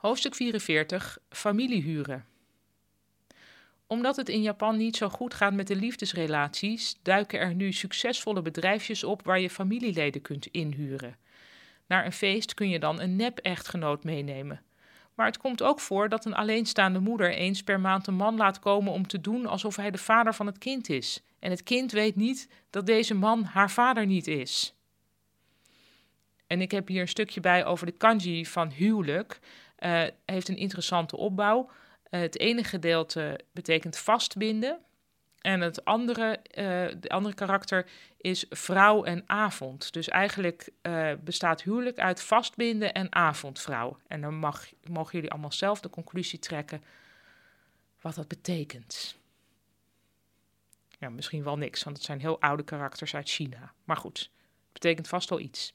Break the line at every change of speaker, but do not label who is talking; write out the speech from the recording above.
Hoofdstuk 44 Familiehuren. Omdat het in Japan niet zo goed gaat met de liefdesrelaties, duiken er nu succesvolle bedrijfjes op waar je familieleden kunt inhuren. Naar een feest kun je dan een nep-echtgenoot meenemen. Maar het komt ook voor dat een alleenstaande moeder eens per maand een man laat komen om te doen alsof hij de vader van het kind is. En het kind weet niet dat deze man haar vader niet is. En ik heb hier een stukje bij over de kanji van huwelijk. Uh, heeft een interessante opbouw. Uh, het ene gedeelte betekent vastbinden. En het andere, uh, de andere karakter is vrouw en avond. Dus eigenlijk bestaat huwelijk uit vastbinden en avondvrouw. En dan mag, mogen jullie allemaal zelf de conclusie trekken wat dat betekent. Ja, misschien wel niks, want het zijn heel oude karakters uit China. Maar goed, betekent vast wel iets.